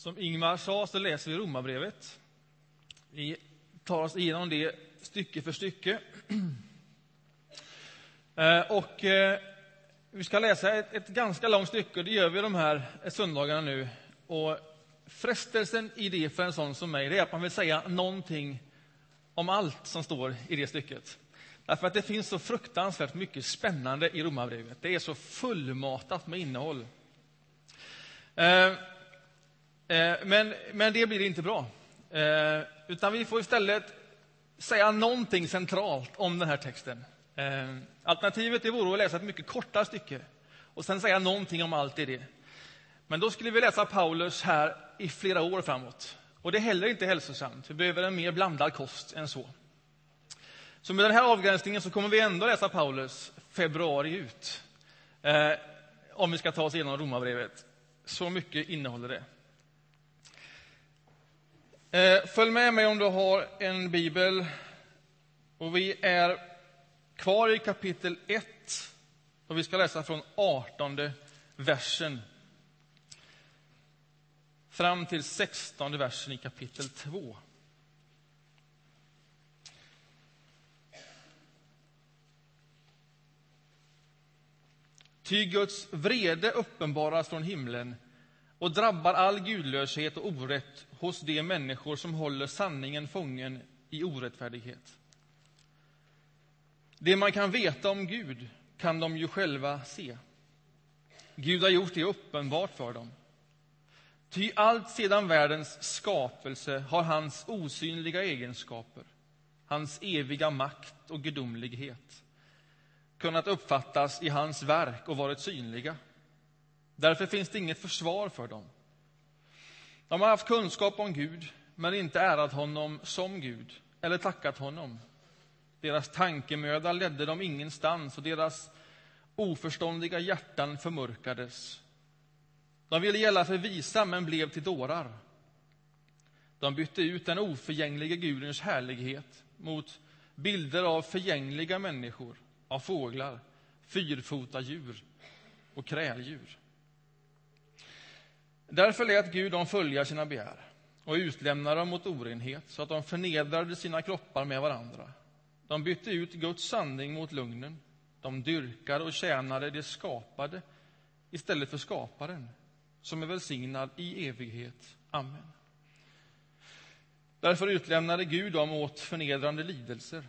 Som Ingmar sa så läser vi Romarbrevet. Vi tar oss igenom det stycke för stycke. Eh, och eh, vi ska läsa ett, ett ganska långt stycke, det gör vi de här söndagarna nu. Och frestelsen i det för en sån som mig, det är att man vill säga någonting om allt som står i det stycket. Därför att det finns så fruktansvärt mycket spännande i Romarbrevet. Det är så fullmatat med innehåll. Eh, Eh, men, men det blir inte bra. Eh, utan vi får istället säga någonting centralt om den här texten. Eh, alternativet det vore att läsa ett mycket kortare stycke och sen säga någonting om allt i det. Men då skulle vi läsa Paulus här i flera år framåt. Och det är heller inte hälsosamt. Vi behöver en mer blandad kost än så. Så med den här avgränsningen så kommer vi ändå läsa Paulus februari ut. Eh, om vi ska ta oss igenom Romarbrevet. Så mycket innehåller det. Eh, följ med mig om du har en bibel. Och vi är kvar i kapitel 1 och vi ska läsa från 18 versen fram till 16 versen i kapitel 2. Ty Guds vrede uppenbaras från himlen och drabbar all gudlöshet och orätt hos de människor som håller sanningen fången i orättfärdighet. Det man kan veta om Gud kan de ju själva se. Gud har gjort det uppenbart för dem. Ty allt sedan världens skapelse har hans osynliga egenskaper, hans eviga makt och gudomlighet kunnat uppfattas i hans verk och varit synliga. Därför finns det inget försvar för dem. De har haft kunskap om Gud, men inte ärat honom som Gud eller tackat honom. Deras tankemöda ledde dem ingenstans och deras oförståndiga hjärtan förmörkades. De ville gälla för visa, men blev till dårar. De bytte ut den oförgängliga Gudens härlighet mot bilder av förgängliga människor, av fåglar, fyrfota djur och kräldjur. Därför lät Gud dem följa sina begär och utlämnade dem mot orenhet så att de förnedrade sina kroppar med varandra. De bytte ut Guds sanning mot lugnen. De dyrkade och tjänade det skapade istället för skaparen som är välsignad i evighet. Amen. Därför utlämnade Gud dem åt förnedrande lidelser.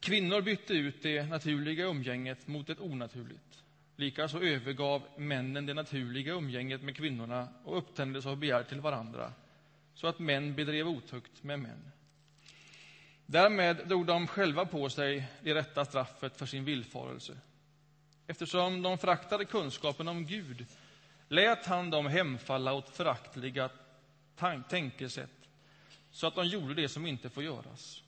Kvinnor bytte ut det naturliga umgänget mot ett onaturligt. Likaså övergav männen det naturliga umgänget med kvinnorna och upptändes av begär till varandra, så att män bedrev otukt med män. Därmed drog de själva på sig det rätta straffet för sin villfarelse. Eftersom de föraktade kunskapen om Gud lät han dem hemfalla åt föraktliga tänkesätt så att de gjorde det som inte får göras.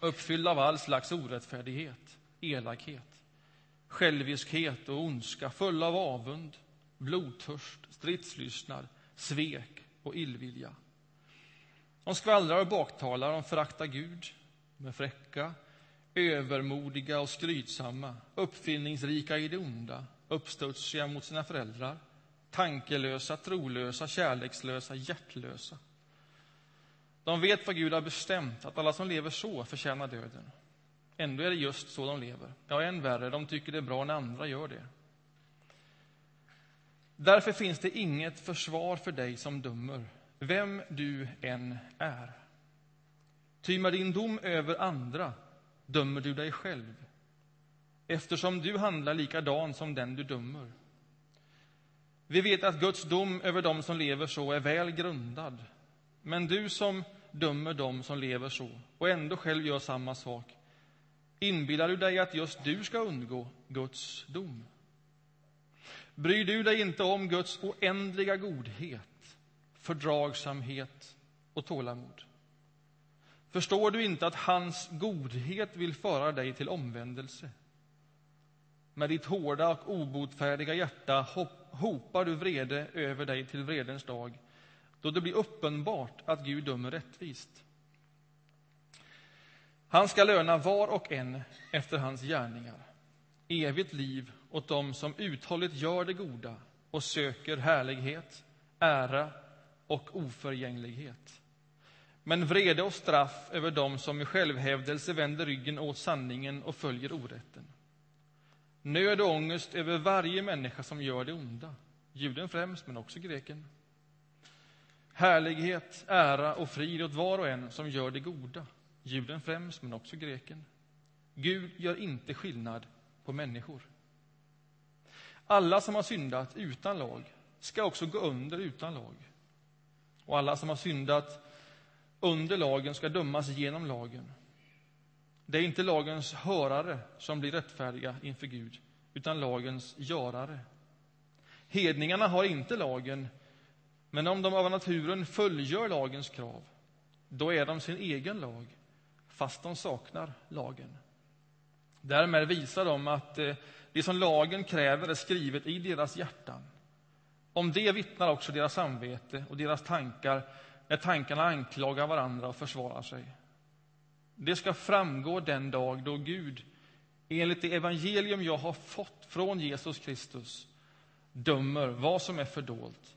Uppfyllda av all slags orättfärdighet, elakhet, själviskhet och ondska, fulla av avund, blodtörst, stridslystnad, svek och illvilja. De skvallrar och baktalar, de föraktar Gud, de är fräcka, övermodiga och skrytsamma, uppfinningsrika i det onda, uppstudsiga mot sina föräldrar, tankelösa, trolösa, kärlekslösa, hjärtlösa. De vet vad Gud har bestämt, att alla som lever så förtjänar döden. Ändå är det just så de lever. Ja, än värre, de tycker det är bra när andra gör det. Därför finns det inget försvar för dig som dömer, vem du än är. Ty med din dom över andra dömer du dig själv eftersom du handlar likadan som den du dömer. Vi vet att Guds dom över dem som lever så är väl grundad. Men du som dömer dem som lever så och ändå själv gör samma sak inbillar du dig att just du ska undgå Guds dom? Bryr du dig inte om Guds oändliga godhet, fördragsamhet och tålamod? Förstår du inte att hans godhet vill föra dig till omvändelse? Med ditt hårda och obotfärdiga hjärta hopar du vrede över dig till vredens dag då det blir uppenbart att Gud dömer rättvist. Han ska löna var och en efter hans gärningar. Evigt liv åt dem som uthålligt gör det goda och söker härlighet, ära och oförgänglighet. Men vrede och straff över dem som i självhävdelse vänder ryggen åt sanningen och följer orätten. Nöd och ångest över varje människa som gör det onda, juden främst, men också greken. Härlighet, ära och frid åt var och en som gör det goda, juden främst, men också greken. Gud gör inte skillnad på människor. Alla som har syndat utan lag ska också gå under utan lag. Och alla som har syndat under lagen ska dömas genom lagen. Det är inte lagens hörare som blir rättfärdiga inför Gud, utan lagens görare. Hedningarna har inte lagen, men om de av naturen fullgör lagens krav, då är de sin egen lag, fast de saknar lagen. Därmed visar de att eh, det som lagen kräver är skrivet i deras hjärtan. Om det vittnar också deras samvete och deras tankar när tankarna anklagar varandra och försvarar sig. Det ska framgå den dag då Gud, enligt det evangelium jag har fått från Jesus Kristus, dömer vad som är fördolt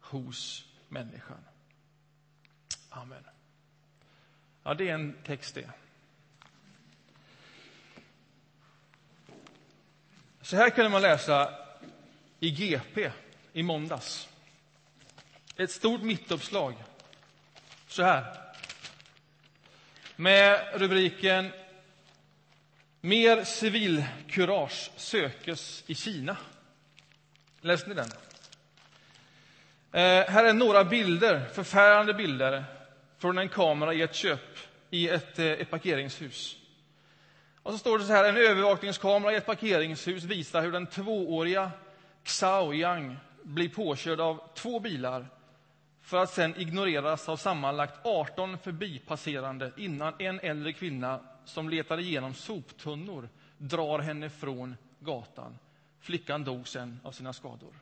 hos människan. Amen. Ja, det är en text det. Så här kunde man läsa i GP i måndags. Ett stort mittuppslag. Så här. Med rubriken Mer civilkurage sökes i Kina. Läste ni den? Eh, här är några bilder, förfärande bilder från en kamera i ett köp i ett, eh, ett parkeringshus. Och så står det så här, en övervakningskamera i ett parkeringshus visar hur den tvååriga Xiao Yang blir påkörd av två bilar för att sen ignoreras av sammanlagt 18 förbipasserande innan en äldre kvinna som letar igenom soptunnor drar henne från gatan. Flickan dog sen av sina skador.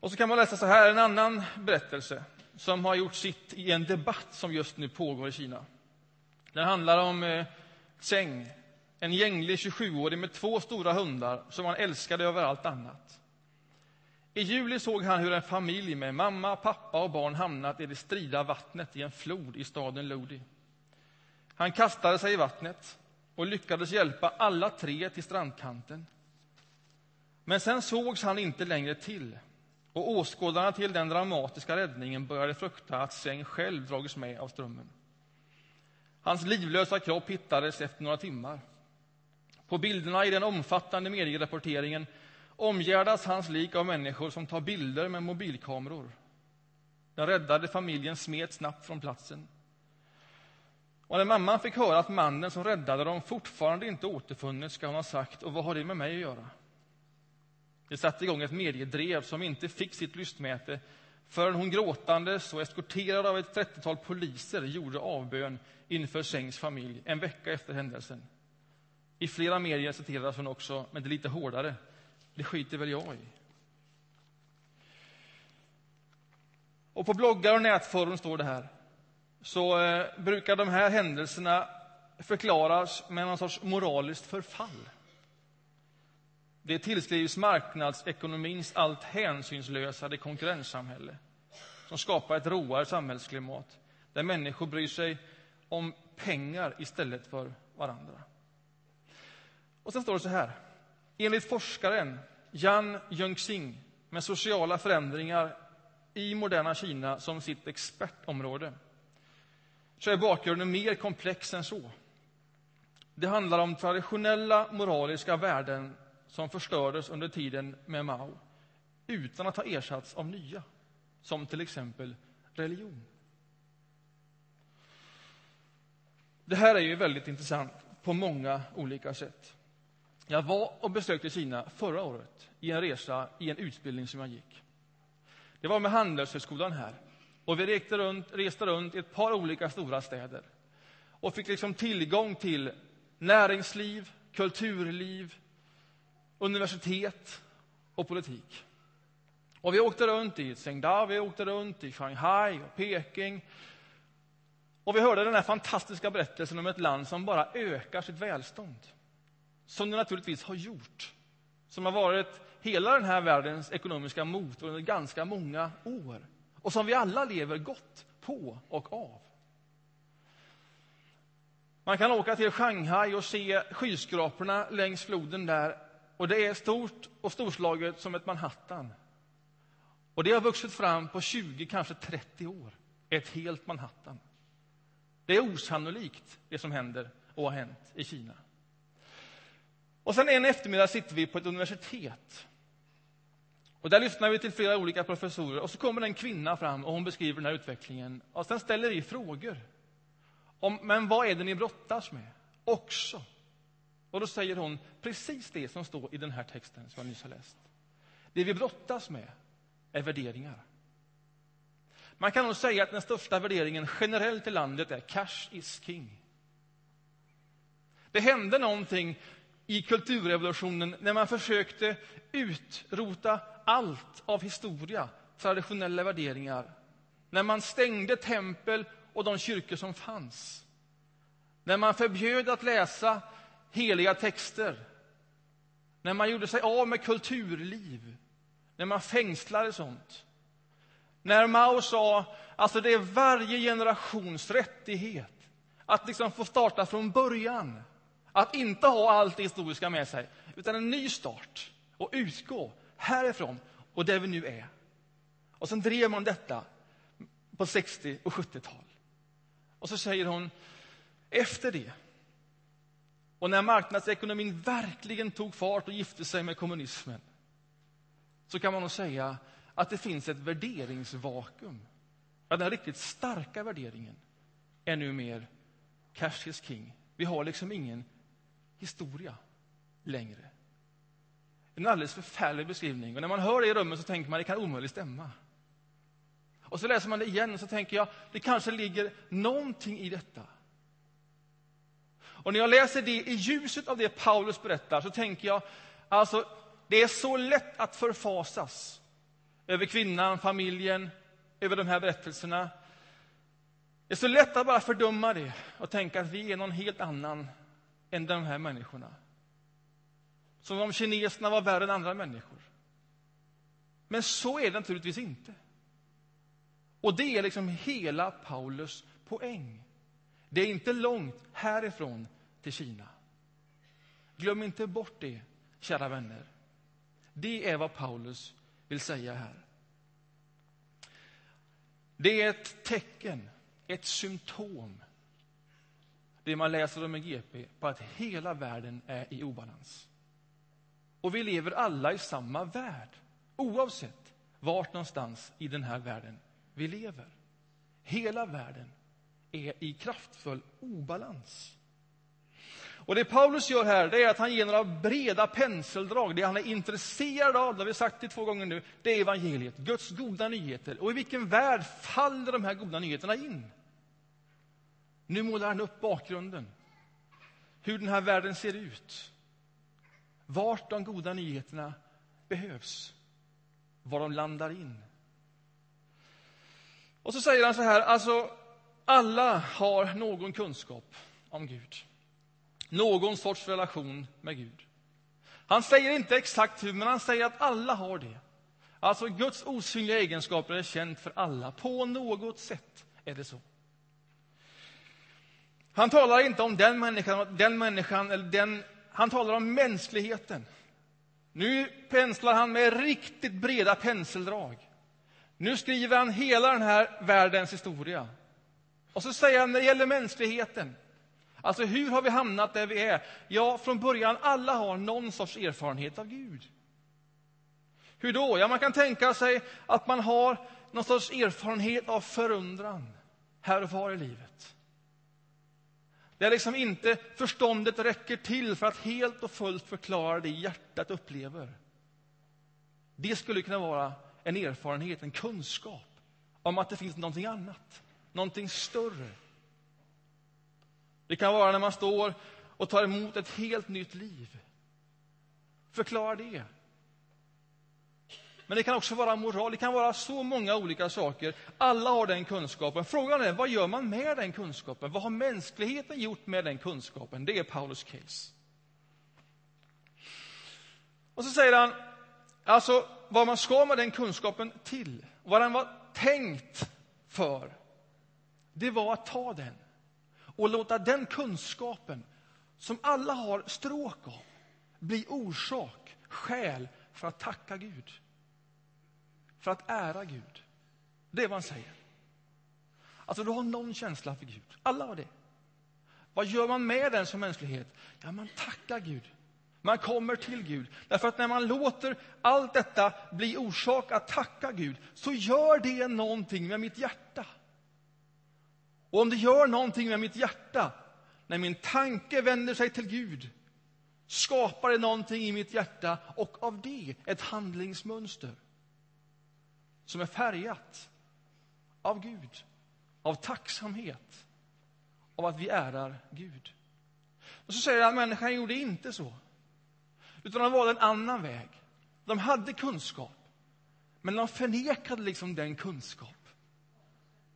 Och så kan man läsa så här, en annan berättelse som har gjort sitt i en debatt som just nu pågår i Kina. Den handlar om eh, Tseng, en gänglig 27-åring med två stora hundar som han älskade över allt annat. I juli såg han hur en familj med mamma, pappa och barn hamnat i det strida vattnet i en flod i staden Lodi. Han kastade sig i vattnet och lyckades hjälpa alla tre till strandkanten. Men sen sågs han inte längre till och åskådarna till den dramatiska räddningen började frukta att Seng själv dragits med av strömmen. Hans livlösa kropp hittades efter några timmar. På bilderna i den omfattande medierapporteringen omgärdas hans lik av människor som tar bilder med mobilkameror. Den räddade familjen smet snabbt från platsen. Och när mamman fick höra att mannen som räddade dem fortfarande inte återfunnits ska hon ha sagt, och vad har det med mig att göra? Det satte igång ett mediedrev som inte fick sitt lystmäte förrän hon gråtandes och eskorterad av ett trettiotal poliser gjorde avbön inför Sengs familj en vecka efter händelsen. I flera medier citeras hon också, men det är lite hårdare. Det skiter väl jag i. Och på bloggar och nätforum står det här. Så eh, brukar de här händelserna förklaras med någon sorts moraliskt förfall. Det tillskrivs marknadsekonomins allt hänsynslösare konkurrenssamhälle som skapar ett råare samhällsklimat där människor bryr sig om pengar istället för varandra. Och sen står det så här. Enligt forskaren Jan Jönxing med sociala förändringar i moderna Kina som sitt expertområde så är bakgrunden mer komplex än så. Det handlar om traditionella moraliska värden som förstördes under tiden med Mao utan att ha ersatts av nya, som till exempel religion. Det här är ju väldigt intressant på många olika sätt. Jag var och besökte Kina förra året i en resa i en utbildning som jag gick. Det var med Handelshögskolan här. Och vi reste runt, reste runt i ett par olika stora städer och fick liksom tillgång till näringsliv, kulturliv, universitet och politik. Och vi åkte runt i Tsingtao, vi åkte runt i Shanghai och Peking. Och vi hörde den här fantastiska berättelsen om ett land som bara ökar sitt välstånd. Som det naturligtvis har gjort. Som har varit hela den här världens ekonomiska motor under ganska många år och som vi alla lever gott på och av. Man kan åka till Shanghai och se skyskraporna längs floden där och det är stort och storslaget som ett Manhattan. Och det har vuxit fram på 20, kanske 30 år. Ett helt Manhattan. Det är osannolikt, det som händer och har hänt i Kina. Och sen en eftermiddag sitter vi på ett universitet. Och där lyssnar vi till flera olika professorer och så kommer en kvinna fram och hon beskriver den här utvecklingen. Och sen ställer vi frågor. Om, men vad är det ni brottas med? Också. Och då säger hon precis det som står i den här texten som jag nyss har läst. Det vi brottas med är värderingar. Man kan nog säga att den största värderingen generellt i landet är cash is king. Det hände någonting i kulturrevolutionen när man försökte utrota allt av historia, traditionella värderingar. När man stängde tempel och de kyrkor som fanns. När man förbjöd att läsa heliga texter. När man gjorde sig av med kulturliv. När man fängslade sånt. När Mao sa alltså det är varje generations rättighet att liksom få starta från början. Att inte ha allt det historiska med sig, utan en ny start och utgå härifrån och där vi nu är. Och sen drev man detta på 60 och 70-tal. Och så säger hon, efter det och när marknadsekonomin verkligen tog fart och gifte sig med kommunismen så kan man nog säga att det finns ett värderingsvakuum. Ja, den riktigt starka värderingen är nu mer cash is king. Vi har liksom ingen historia längre. En alldeles förfärlig beskrivning. Och när man hör det i rummet så tänker man det kan omöjligt stämma. Och så läser man det igen och så tänker jag det kanske ligger någonting i detta. Och när jag läser det i ljuset av det Paulus berättar så tänker jag alltså det är så lätt att förfasas över kvinnan, familjen, över de här berättelserna. Det är så lätt att bara fördöma det och tänka att vi är någon helt annan än de här människorna. Som om kineserna var värre än andra människor. Men så är det naturligtvis inte. Och det är liksom hela Paulus poäng. Det är inte långt härifrån till Kina. Glöm inte bort det, kära vänner. Det är vad Paulus vill säga här. Det är ett tecken, ett symptom det man läser om i GP på att hela världen är i obalans. Och vi lever alla i samma värld, oavsett vart någonstans i den här världen vi lever. Hela världen är i kraftfull obalans. Och Det Paulus gör här det är att han ger några breda penseldrag. Det han är intresserad av, det har vi sagt det två gånger nu, det är evangeliet, Guds goda nyheter. Och i vilken värld faller de här goda nyheterna in? Nu målar han upp bakgrunden, hur den här världen ser ut. Vart de goda nyheterna behövs, var de landar in. Och så säger han så här, alltså alla har någon kunskap om Gud. Någon sorts relation med Gud. Han säger inte exakt hur, men han säger att alla har det. Alltså Guds osynliga egenskaper är känt för alla. På något sätt är det så. Han talar inte om den människan, den människan eller den... Han talar om mänskligheten. Nu penslar han med riktigt breda penseldrag. Nu skriver han hela den här världens historia. Och så säger han när det gäller mänskligheten. Alltså hur har vi hamnat där vi är? Ja, från början alla har någon sorts erfarenhet av Gud. Hur då? Ja, man kan tänka sig att man har någon sorts erfarenhet av förundran här och var i livet. Där liksom inte förståndet räcker till för att helt och fullt förklara det hjärtat upplever. Det skulle kunna vara en erfarenhet, en kunskap om att det finns någonting annat, någonting större. Det kan vara när man står och tar emot ett helt nytt liv. Förklara det. Men det kan också vara moral, det kan vara så många olika saker. Alla har den kunskapen. Frågan är, vad gör man med den kunskapen? Vad har mänskligheten gjort med den kunskapen? Det är Paulus case. Och så säger han, Alltså, vad man ska med den kunskapen till, vad den var tänkt för, det var att ta den och låta den kunskapen, som alla har stråk av, bli orsak, skäl för att tacka Gud. För att ära Gud. Det är vad han säger. Alltså, du har någon känsla för Gud. Alla har det. Vad gör man med den som mänsklighet? Ja, man tackar Gud. Man kommer till Gud. Därför att när man låter allt detta bli orsak att tacka Gud, så gör det någonting med mitt hjärta. Och om det gör någonting med mitt hjärta, när min tanke vänder sig till Gud, skapar det någonting i mitt hjärta och av det ett handlingsmönster som är färgat av Gud, av tacksamhet, av att vi ärar Gud. Och så säger han att människan gjorde inte så, utan de valde en annan väg. De hade kunskap, men de förnekade liksom den kunskapen.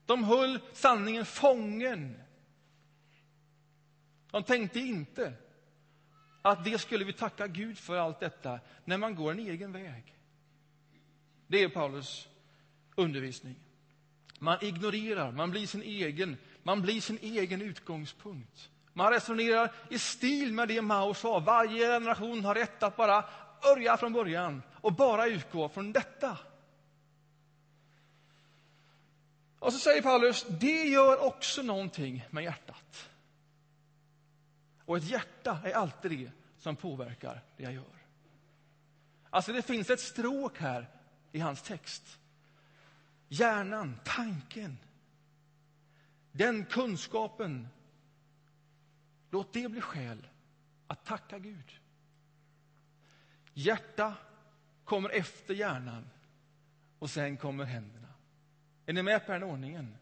De höll sanningen fången. De tänkte inte att det skulle vi tacka Gud för allt detta när man går en egen väg. Det är Paulus undervisning. Man ignorerar, man blir sin egen, man blir sin egen utgångspunkt. Man resonerar i stil med det Mao sa, varje generation har rätt att bara börja från början och bara utgå från detta. Och så säger Paulus, det gör också någonting med hjärtat. Och ett hjärta är alltid det som påverkar det jag gör. Alltså det finns ett stråk här i hans text. Hjärnan, tanken, den kunskapen. Låt det bli skäl att tacka Gud. Hjärta kommer efter hjärnan och sen kommer händerna. Är ni med på den ordningen?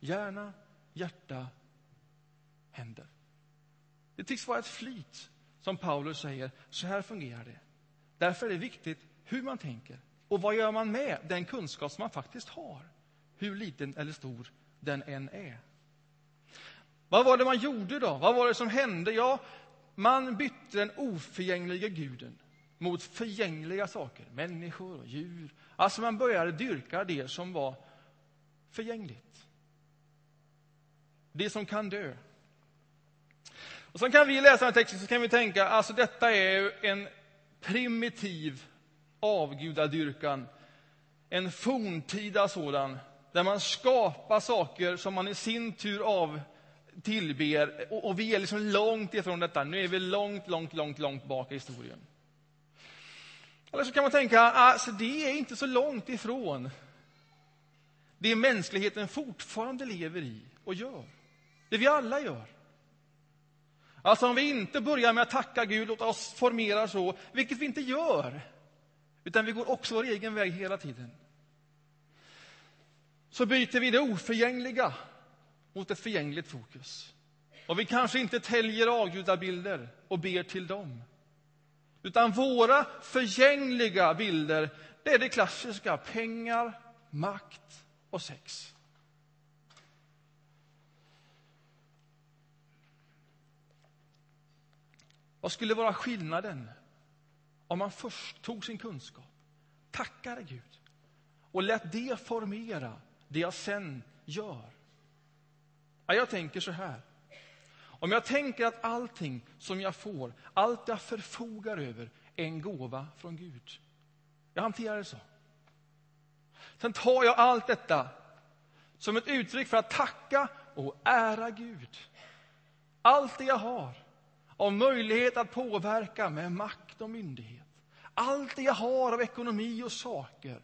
Hjärna, hjärta, händer. Det tycks vara ett flyt, som Paulus säger. Så här fungerar det. Därför är det viktigt hur man tänker. Och vad gör man med den kunskap som man faktiskt har? Hur liten eller stor den än är. Vad var det man gjorde då? Vad var det som hände? Ja, man bytte den oförgängliga guden mot förgängliga saker, människor och djur. Alltså man började dyrka det som var förgängligt. Det som kan dö. Och så kan vi läsa den här texten så kan vi tänka, alltså detta är en primitiv avgudadyrkan. En forntida sådan, där man skapar saker som man i sin tur av tillber. Och, och vi är liksom långt ifrån detta. Nu är vi långt, långt, långt, långt bak i historien. Eller så kan man tänka, alltså det är inte så långt ifrån det mänskligheten fortfarande lever i och gör. Det vi alla gör. Alltså om vi inte börjar med att tacka Gud, och oss formera så, vilket vi inte gör, utan vi går också vår egen väg hela tiden. Så byter vi det oförgängliga mot ett förgängligt fokus. Och vi kanske inte täljer avgudabilder och ber till dem. Utan våra förgängliga bilder, det är det klassiska. Pengar, makt och 6. Vad skulle vara skillnaden om man först tog sin kunskap, tackade Gud och lät det formera det jag sen gör? Ja, jag tänker så här. Om jag tänker att allting som jag får, allt jag förfogar över, är en gåva från Gud. Jag hanterar det så. Sen tar jag allt detta som ett uttryck för att tacka och ära Gud. Allt det jag har av möjlighet att påverka med makt och myndighet. Allt det jag har av ekonomi och saker,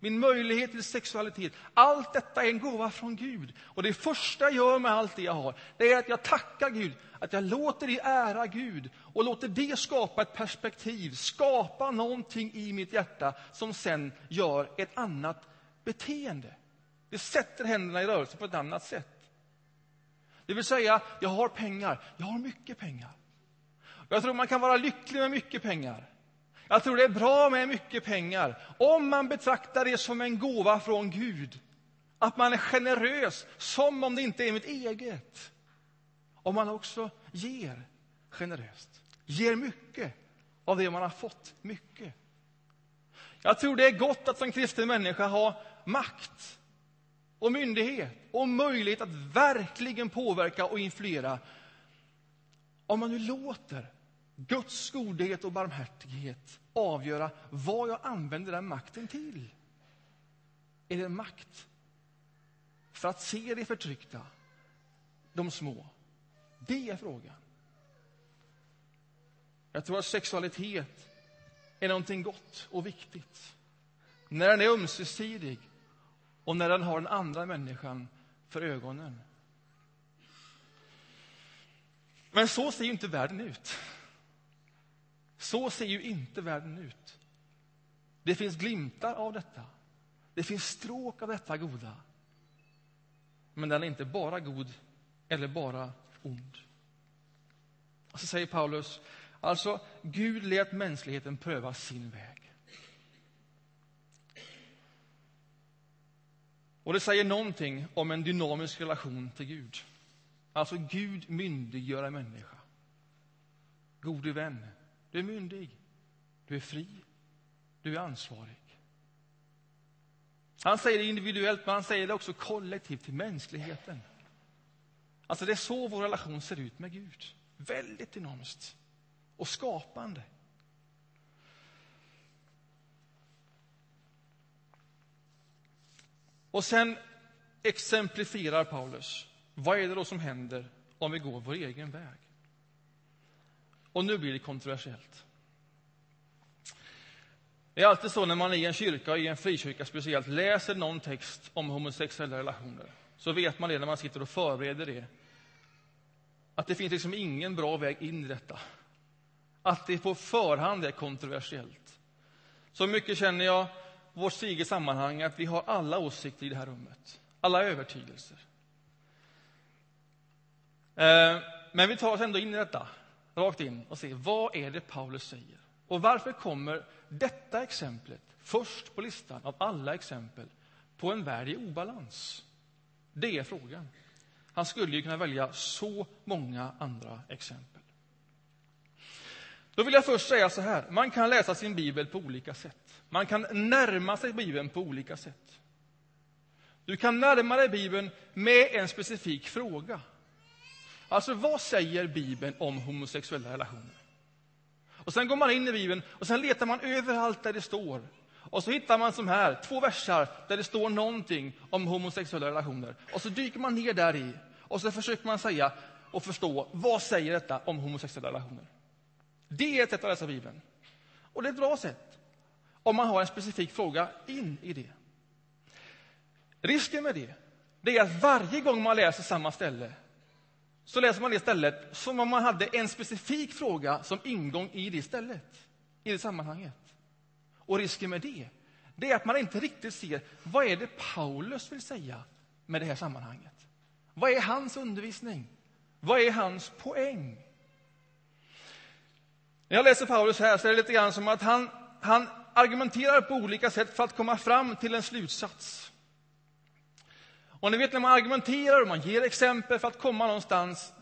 min möjlighet till sexualitet. Allt detta är en gåva från Gud. Och det första jag gör med allt det jag har, det är att jag tackar Gud, att jag låter det ära Gud och låter det skapa ett perspektiv, skapa någonting i mitt hjärta som sen gör ett annat beteende. Det sätter händerna i rörelse på ett annat sätt. Det vill säga, jag har pengar, jag har mycket pengar. Jag tror man kan vara lycklig med mycket pengar. Jag tror det är bra med mycket pengar om man betraktar det som en gåva från Gud. Att man är generös, som om det inte är mitt eget. Om man också ger generöst, ger mycket av det man har fått mycket. Jag tror det är gott att som kristen människa ha makt och myndighet och möjlighet att verkligen påverka och influera. Om man nu låter Guds godhet och barmhärtighet avgöra vad jag använder den makten till. Är det makt för att se de förtryckta, de små? Det är frågan. Jag tror att sexualitet är någonting gott och viktigt. När den är ömsesidig och när den har den andra människan för ögonen. Men så ser ju inte världen ut. Så ser ju inte världen ut. Det finns glimtar av detta. Det finns stråk av detta goda. Men den är inte bara god eller bara ond. Och så säger Paulus, alltså Gud lät mänskligheten pröva sin väg. Och det säger någonting om en dynamisk relation till Gud. Alltså Gud myndiggör en människa. Gode vän, du är myndig, du är fri, du är ansvarig. Han säger det individuellt, men han säger det också kollektivt till mänskligheten. Alltså det är så vår relation ser ut med Gud. Väldigt dynamiskt och skapande. Och sen exemplifierar Paulus. Vad är det då som händer om vi går vår egen väg? Och nu blir det kontroversiellt. Det är alltid så när man i en kyrka, i en frikyrka speciellt, läser någon text om homosexuella relationer. Så vet man det när man sitter och förbereder det. Att det finns liksom ingen bra väg in i detta. Att det på förhand är kontroversiellt. Så mycket känner jag vårt eget sammanhang att vi har alla åsikter i det här rummet. Alla övertygelser. Eh, men vi tar oss ändå in i detta rakt in och ser, vad är det Paulus säger. Och varför kommer detta exemplet först på listan av alla exempel på en värld i obalans? Det är frågan. Han skulle ju kunna välja så många andra exempel. Då vill jag först säga så här, man kan läsa sin bibel på olika sätt. Man kan närma sig Bibeln på olika sätt. Du kan närma dig Bibeln med en specifik fråga. Alltså, vad säger Bibeln om homosexuella relationer? Och Sen går man in i Bibeln och sen letar man överallt där det står. Och så hittar man som här, två versar där det står någonting om homosexuella relationer. Och så dyker man ner där i och så försöker man säga och förstå vad säger detta om homosexuella relationer. Det är ett sätt att läsa Bibeln. Och det är ett bra sätt om man har en specifik fråga in i det. Risken med det, det är att varje gång man läser samma ställe så läser man det stället som om man hade en specifik fråga som ingång i det stället, i det sammanhanget. Och risken med det, det är att man inte riktigt ser vad är det Paulus vill säga med det här sammanhanget. Vad är hans undervisning? Vad är hans poäng? När jag läser Paulus här så är det lite grann som att han, han argumenterar på olika sätt för att komma fram till en slutsats. Och ni vet när man argumenterar och man ger exempel för att komma någonstans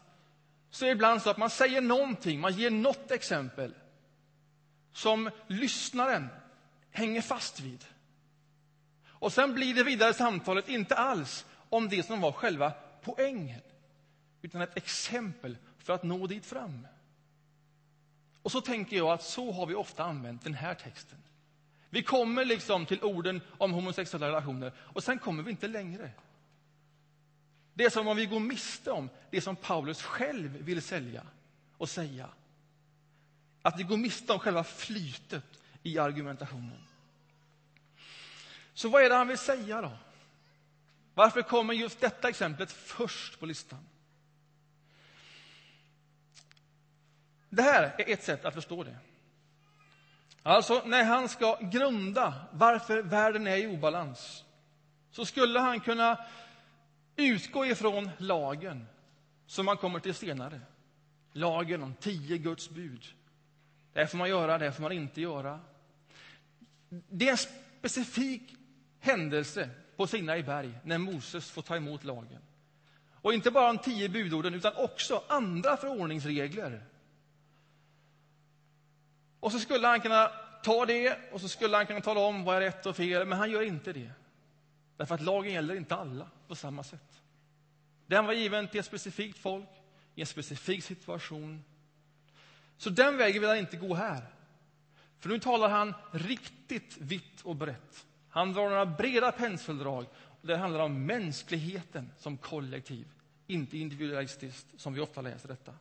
så är det ibland så att man säger någonting, man ger något exempel som lyssnaren hänger fast vid. Och sen blir det vidare samtalet inte alls om det som var själva poängen utan ett exempel för att nå dit fram. Och så tänker jag att så har vi ofta använt den här texten. Vi kommer liksom till orden om homosexuella relationer och sen kommer vi inte längre. Det är som om vi går miste om det som Paulus själv vill sälja och säga. Att vi går miste om själva flytet i argumentationen. Så vad är det han vill säga då? Varför kommer just detta exemplet först på listan? Det här är ett sätt att förstå det. Alltså, när han ska grunda varför världen är i obalans så skulle han kunna utgå ifrån lagen som man kommer till senare. Lagen om tio Guds bud. Det här får man göra, det här får man inte göra. Det är en specifik händelse på Sinai berg när Moses får ta emot lagen. Och inte bara de tio budorden, utan också andra förordningsregler. Och så skulle han kunna ta det och så skulle han kunna tala om vad är rätt och fel, men han gör inte det. Därför att lagen gäller inte alla på samma sätt. Den var given till ett specifikt folk, i en specifik situation. Så den vägen vill han inte gå här. För nu talar han riktigt vitt och brett. Han drar några breda penseldrag. Det handlar om mänskligheten som kollektiv, inte individualistiskt, som vi ofta läser detta.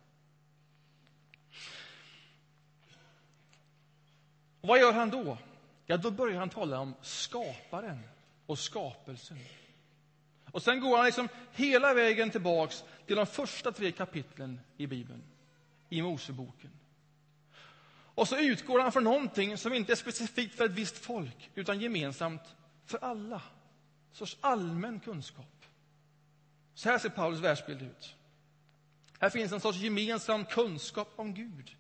Vad gör han då? Ja, då börjar han tala om skaparen och skapelsen. Och sen går han liksom hela vägen tillbaks till de första tre kapitlen i Bibeln, i Moseboken. Och så utgår han från någonting som inte är specifikt för ett visst folk, utan gemensamt för alla. En sorts allmän kunskap. Så här ser Paulus världsbild ut. Här finns en sorts gemensam kunskap om Gud,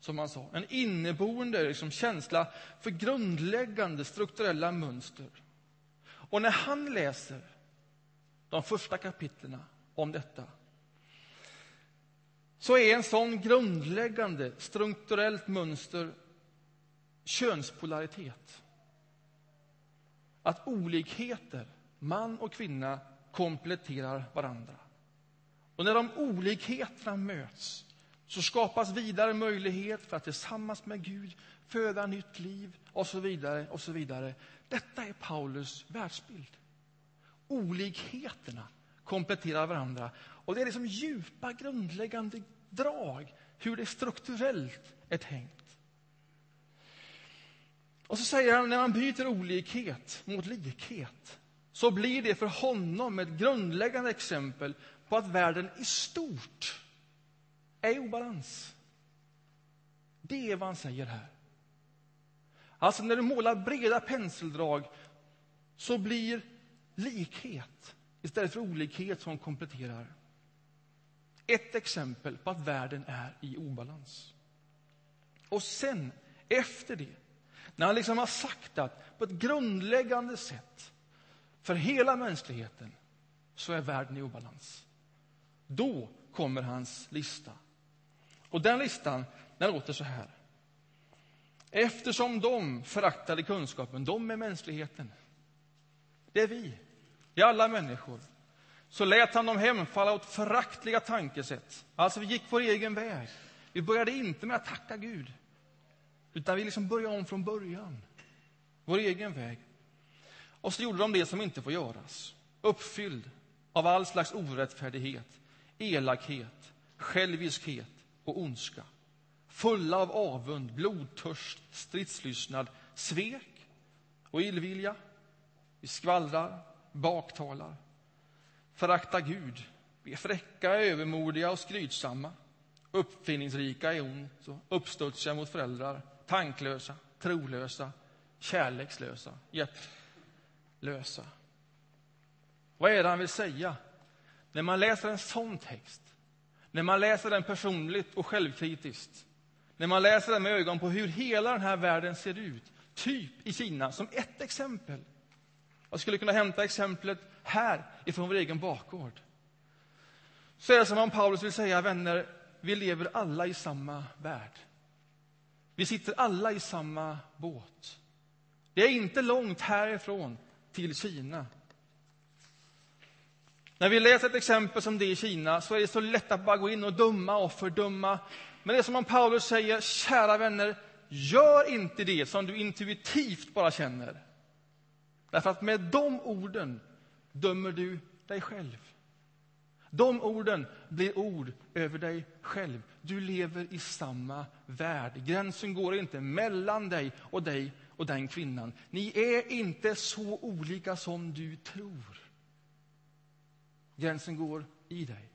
som han sa. En inneboende liksom, känsla för grundläggande strukturella mönster. Och när han läser de första kapitlen om detta så är en sån grundläggande strukturellt mönster könspolaritet. Att olikheter, man och kvinna, kompletterar varandra. Och när de olikheterna möts så skapas vidare möjlighet för att tillsammans med Gud föda nytt liv och så vidare. och så vidare. Detta är Paulus världsbild. Olikheterna kompletterar varandra. Och Det är liksom djupa, grundläggande drag, hur det strukturellt är tänkt. Och så säger han, när man byter olikhet mot likhet så blir det för honom ett grundläggande exempel på att världen i stort är i obalans. Det är vad han säger här. Alltså, när du målar breda penseldrag så blir likhet istället för olikhet som kompletterar. Ett exempel på att världen är i obalans. Och sen, efter det, när han liksom har sagt att på ett grundläggande sätt för hela mänskligheten så är världen i obalans. Då kommer hans lista. Och den listan den låter så här. Eftersom de föraktade kunskapen, de är mänskligheten. Det är vi, det är alla människor. Så lät han dem hemfalla åt föraktliga tankesätt. Alltså, vi gick vår egen väg. Vi började inte med att tacka Gud, utan vi liksom började om från början. Vår egen väg. Och så gjorde de det som inte får göras. Uppfylld av all slags orättfärdighet, elakhet, själviskhet och ondska fulla av avund, blodtörst, stridslystnad, svek och illvilja. Vi skvallrar, baktalar, föraktar Gud. Vi är fräcka, övermodiga och skrytsamma, uppfinningsrika i ont och uppstudsiga mot föräldrar, tanklösa, trolösa, kärlekslösa, hjärtlösa. Vad är det han vill säga? När man läser en sån text, när man läser den personligt och självkritiskt, när man läser den med ögon på hur hela den här världen ser ut, typ i Kina, som ett exempel. Jag skulle kunna hämta exemplet här ifrån vår egen bakgård. Så är det som om Paulus vill säga, vänner, vi lever alla i samma värld. Vi sitter alla i samma båt. Det är inte långt härifrån till Kina. När vi läser ett exempel som det i Kina så är det så lätt att bara gå in och döma och fördöma men det är som om Paulus säger, kära vänner, gör inte det som du intuitivt bara känner. Därför att med de orden dömer du dig själv. De orden blir ord över dig själv. Du lever i samma värld. Gränsen går inte mellan dig och dig och den kvinnan. Ni är inte så olika som du tror. Gränsen går i dig.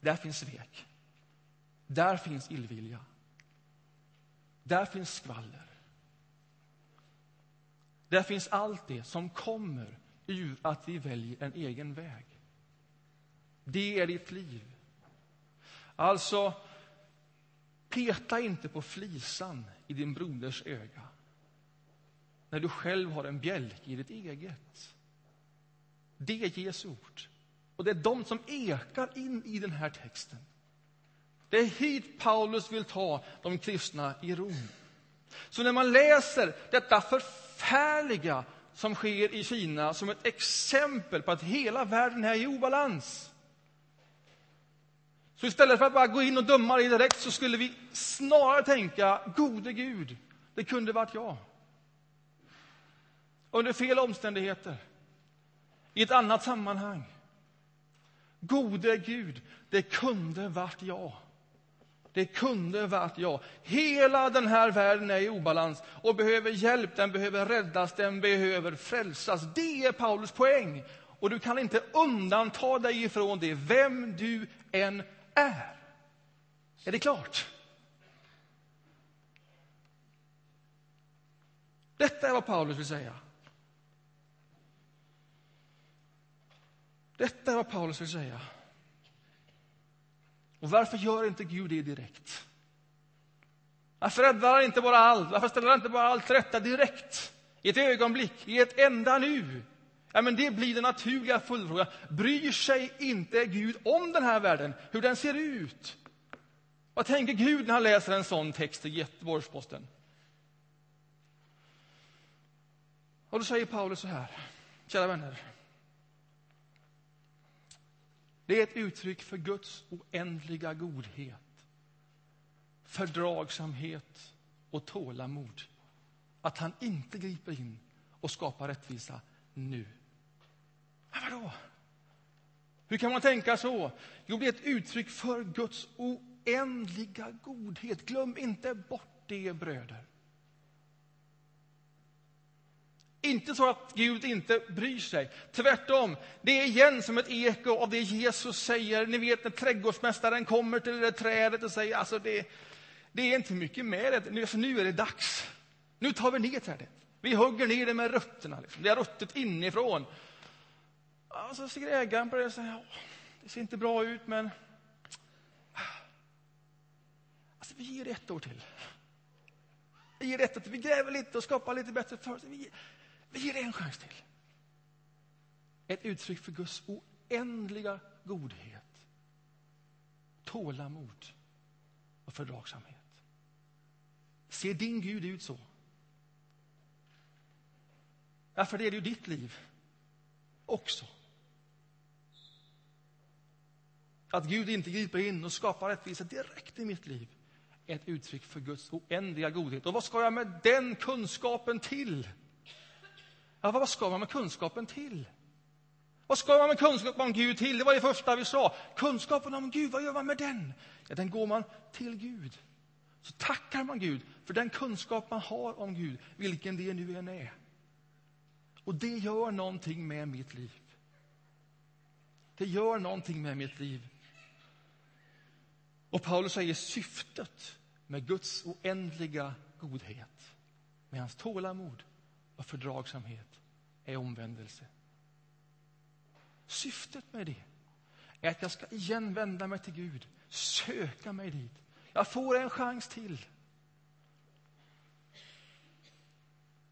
Där finns svek. Där finns illvilja. Där finns skvaller. Där finns allt det som kommer ur att vi väljer en egen väg. Det är ditt liv. Alltså, peta inte på flisan i din broders öga när du själv har en bjälke i ditt eget. Det är Jesu ord. Och det är de som ekar in i den här texten. Det är hit Paulus vill ta de kristna i Rom. Så när man läser detta förfärliga som sker i Kina som ett exempel på att hela världen är i obalans. Så istället för att bara gå in och döma det direkt så skulle vi snarare tänka, gode Gud, det kunde varit jag. Under fel omständigheter, i ett annat sammanhang. Gode Gud, det kunde varit jag. Det kunde varit jag. Hela den här världen är i obalans och behöver hjälp, den behöver räddas, den behöver frälsas. Det är Paulus poäng. Och du kan inte undanta dig ifrån det, vem du än är. Är det klart? Detta är vad Paulus vill säga. Detta är vad Paulus vill säga. Och varför gör inte Gud det direkt? Varför räddar han inte bara allt? Varför ställer han inte bara allt till rätta direkt? I ett ögonblick, i ett enda nu? Ja, men det blir den naturliga följdfrågan. Bryr sig inte Gud om den här världen, hur den ser ut? Vad tänker Gud när han läser en sån text i Göteborgs-Posten? Och då säger Paulus så här, kära vänner. Det är ett uttryck för Guds oändliga godhet, fördragsamhet och tålamod. Att han inte griper in och skapar rättvisa nu. Men vadå? Hur kan man tänka så? Jo, det är ett uttryck för Guds oändliga godhet. Glöm inte bort det, bröder. Inte så att Gud inte bryr sig. Tvärtom, det är igen som ett eko av det Jesus säger. Ni vet när trädgårdsmästaren kommer till det där trädet och säger alltså det, det är inte mycket med det. Nu, alltså, nu är det dags. Nu tar vi ner trädet. Vi hugger ner det med rötterna. Liksom. Det är ruttet inifrån. Och så ser ägaren på det och säger det ser inte bra ut, men alltså, vi ger det ett år till. Vi ger det ett år till. Vi gräver lite och skapar lite bättre förutsättningar. Vi ger det en chans till. Ett uttryck för Guds oändliga godhet, tålamod och fördragsamhet. Ser din Gud ut så? Därför är det ju ditt liv också. Att Gud inte griper in och skapar rättvisa direkt i mitt liv är ett uttryck för Guds oändliga godhet. Och vad ska jag med den kunskapen till? Ja, vad ska man med kunskapen till? Vad ska man med kunskapen om Gud till? Det var det första vi sa. Kunskapen om Gud, vad gör man med den? Ja, den går man till Gud. Så tackar man Gud för den kunskap man har om Gud, vilken det nu än är. Och det gör någonting med mitt liv. Det gör någonting med mitt liv. Och Paulus säger syftet med Guds oändliga godhet, med hans tålamod och fördragsamhet, är omvändelse. Syftet med det är att jag ska igen vända mig till Gud, söka mig dit. Jag får en chans till.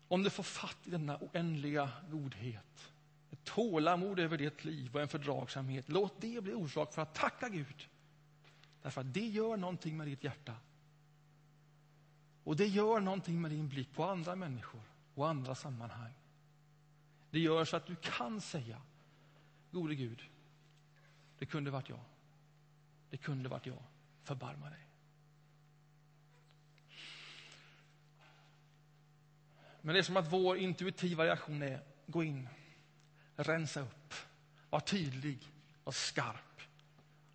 Om du får fatt i denna oändliga godhet, ett tålamod över ditt liv och en fördragsamhet, låt det bli orsak för att tacka Gud. Därför att det gör någonting med ditt hjärta. Och det gör någonting med din blick på andra människor och andra sammanhang. Det gör så att du kan säga, gode Gud, det kunde varit jag. Det kunde varit jag. Förbarma dig. Men det är som att vår intuitiva reaktion är, gå in, rensa upp, var tydlig och skarp.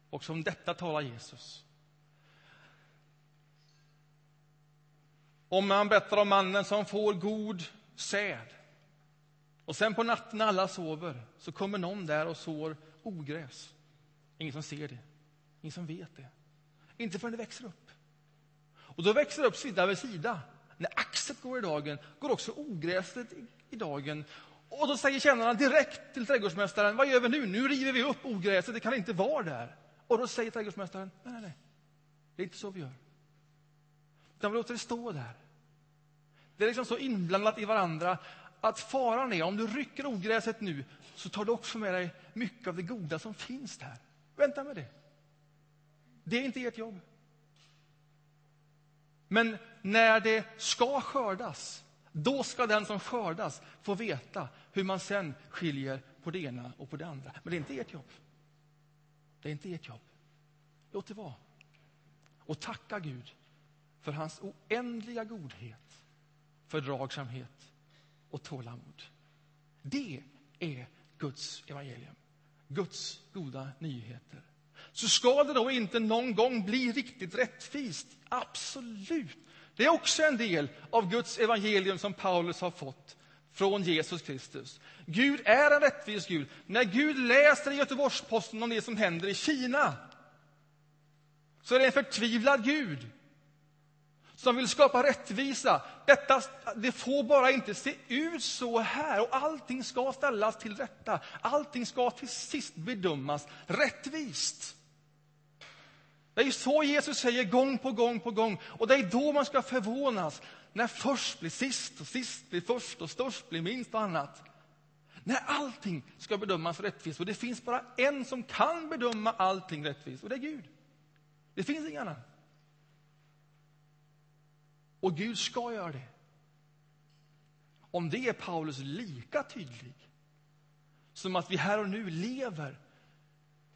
Och som detta talar Jesus. Om man berättar om mannen som får god säd och sen på natten när alla sover så kommer någon där och sår ogräs. Ingen som ser det, ingen som vet det. Inte förrän det växer upp. Och då växer det upp sida vid sida. När axet går i dagen går också ogräset i, i dagen. Och då säger tjänarna direkt till trädgårdsmästaren, vad gör vi nu? Nu river vi upp ogräset, det kan inte vara där. Och då säger trädgårdsmästaren, nej, nej, nej. Det är inte så vi gör. Utan vi låter det stå där. Det är liksom så inblandat i varandra att faran är, om du rycker ogräset nu, så tar du också med dig mycket av det goda som finns där. Vänta med det. Det är inte ert jobb. Men när det ska skördas, då ska den som skördas få veta hur man sen skiljer på det ena och på det andra. Men det är inte ert jobb. Det är inte ert jobb. Låt det vara. Och tacka Gud för hans oändliga godhet, fördragsamhet och tålamod. Det är Guds evangelium. Guds goda nyheter. Så ska det då inte någon gång bli riktigt rättvist? Absolut. Det är också en del av Guds evangelium som Paulus har fått från Jesus Kristus. Gud är en rättvis Gud. När Gud läser i Göteborgs-Posten om det som händer i Kina så är det en förtvivlad Gud som vill skapa rättvisa. Detta, det får bara inte se ut så här och allting ska ställas till rätta. Allting ska till sist bedömas rättvist. Det är så Jesus säger gång på gång på gång. Och det är då man ska förvånas. När först blir sist och sist blir först och störst blir minst och annat. När allting ska bedömas rättvist. Och det finns bara en som kan bedöma allting rättvist och det är Gud. Det finns ingen annan. Och Gud ska göra det. Om det är Paulus lika tydlig som att vi här och nu lever,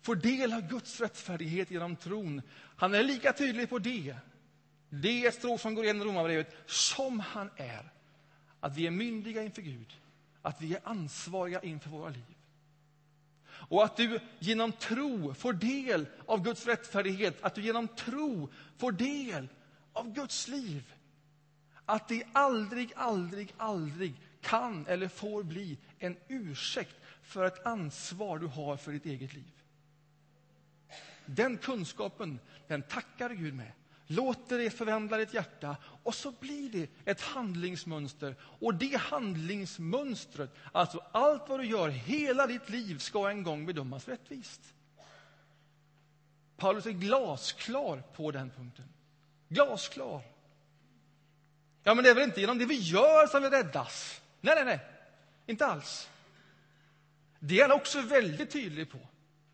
får del av Guds rättfärdighet genom tron. Han är lika tydlig på det. Det är ett stråk som går igenom Romarbrevet, som han är. Att vi är myndiga inför Gud, att vi är ansvariga inför våra liv. Och att du genom tro får del av Guds rättfärdighet, att du genom tro får del av Guds liv. Att det aldrig, aldrig, aldrig kan eller får bli en ursäkt för ett ansvar du har för ditt eget liv. Den kunskapen, den tackar Gud med. Låter det förvandla ditt hjärta och så blir det ett handlingsmönster. Och det handlingsmönstret, alltså allt vad du gör, hela ditt liv, ska en gång bedömas rättvist. Paulus är glasklar på den punkten. Glasklar. Ja, men det är väl inte genom det vi gör som vi räddas? Nej, nej, nej. Inte alls. Det är han också väldigt tydlig på.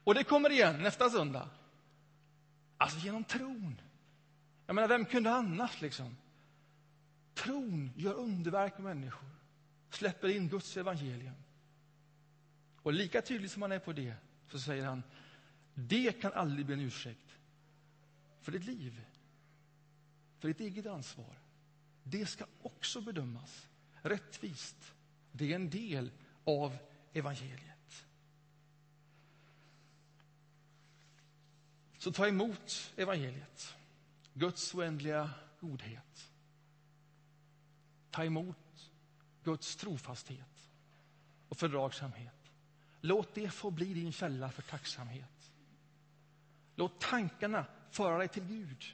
Och det kommer igen nästa söndag. Alltså genom tron. Jag menar, vem kunde annars liksom? Tron gör underverk med människor. Släpper in Guds evangelium. Och lika tydlig som han är på det, så säger han, det kan aldrig bli en ursäkt för ditt liv, för ditt eget ansvar det ska också bedömas rättvist. Det är en del av evangeliet. Så ta emot evangeliet, Guds oändliga godhet. Ta emot Guds trofasthet och fördragsamhet. Låt det få bli din källa för tacksamhet. Låt tankarna föra dig till Gud.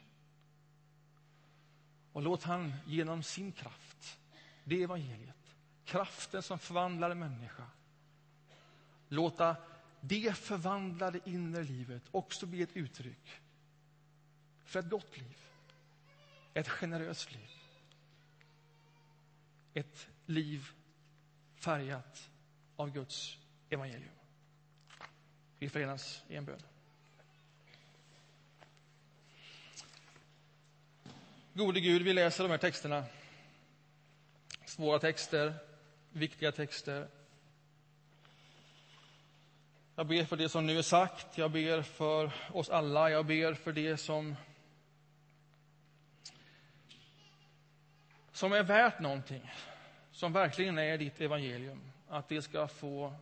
Och låt han genom sin kraft, det evangeliet, kraften som förvandlar en människa, låta det förvandlade inre livet också bli ett uttryck för ett gott liv, ett generöst liv. Ett liv färgat av Guds evangelium. Vi förenas i en bön. Gode Gud, vi läser de här texterna. Svåra texter, viktiga texter. Jag ber för det som nu är sagt, jag ber för oss alla, jag ber för det som som är värt någonting, som verkligen är ditt evangelium, att det ska få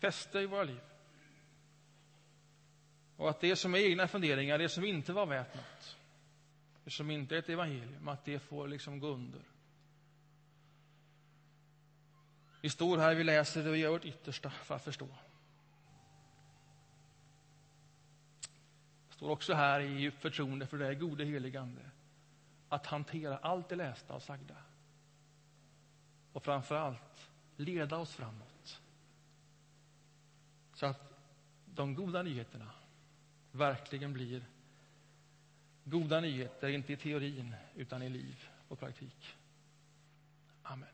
fäste i våra liv. Och att det som är egna funderingar, det som inte var värt något, som inte är ett evangelium, att det får liksom gå under. Vi står här, vi läser det och gör vårt yttersta för att förstå. Vi står också här i djupt förtroende för det gode heligande att hantera allt det lästa och sagda. Och framför allt leda oss framåt. Så att de goda nyheterna verkligen blir Goda nyheter, inte i teorin, utan i liv och praktik. Amen.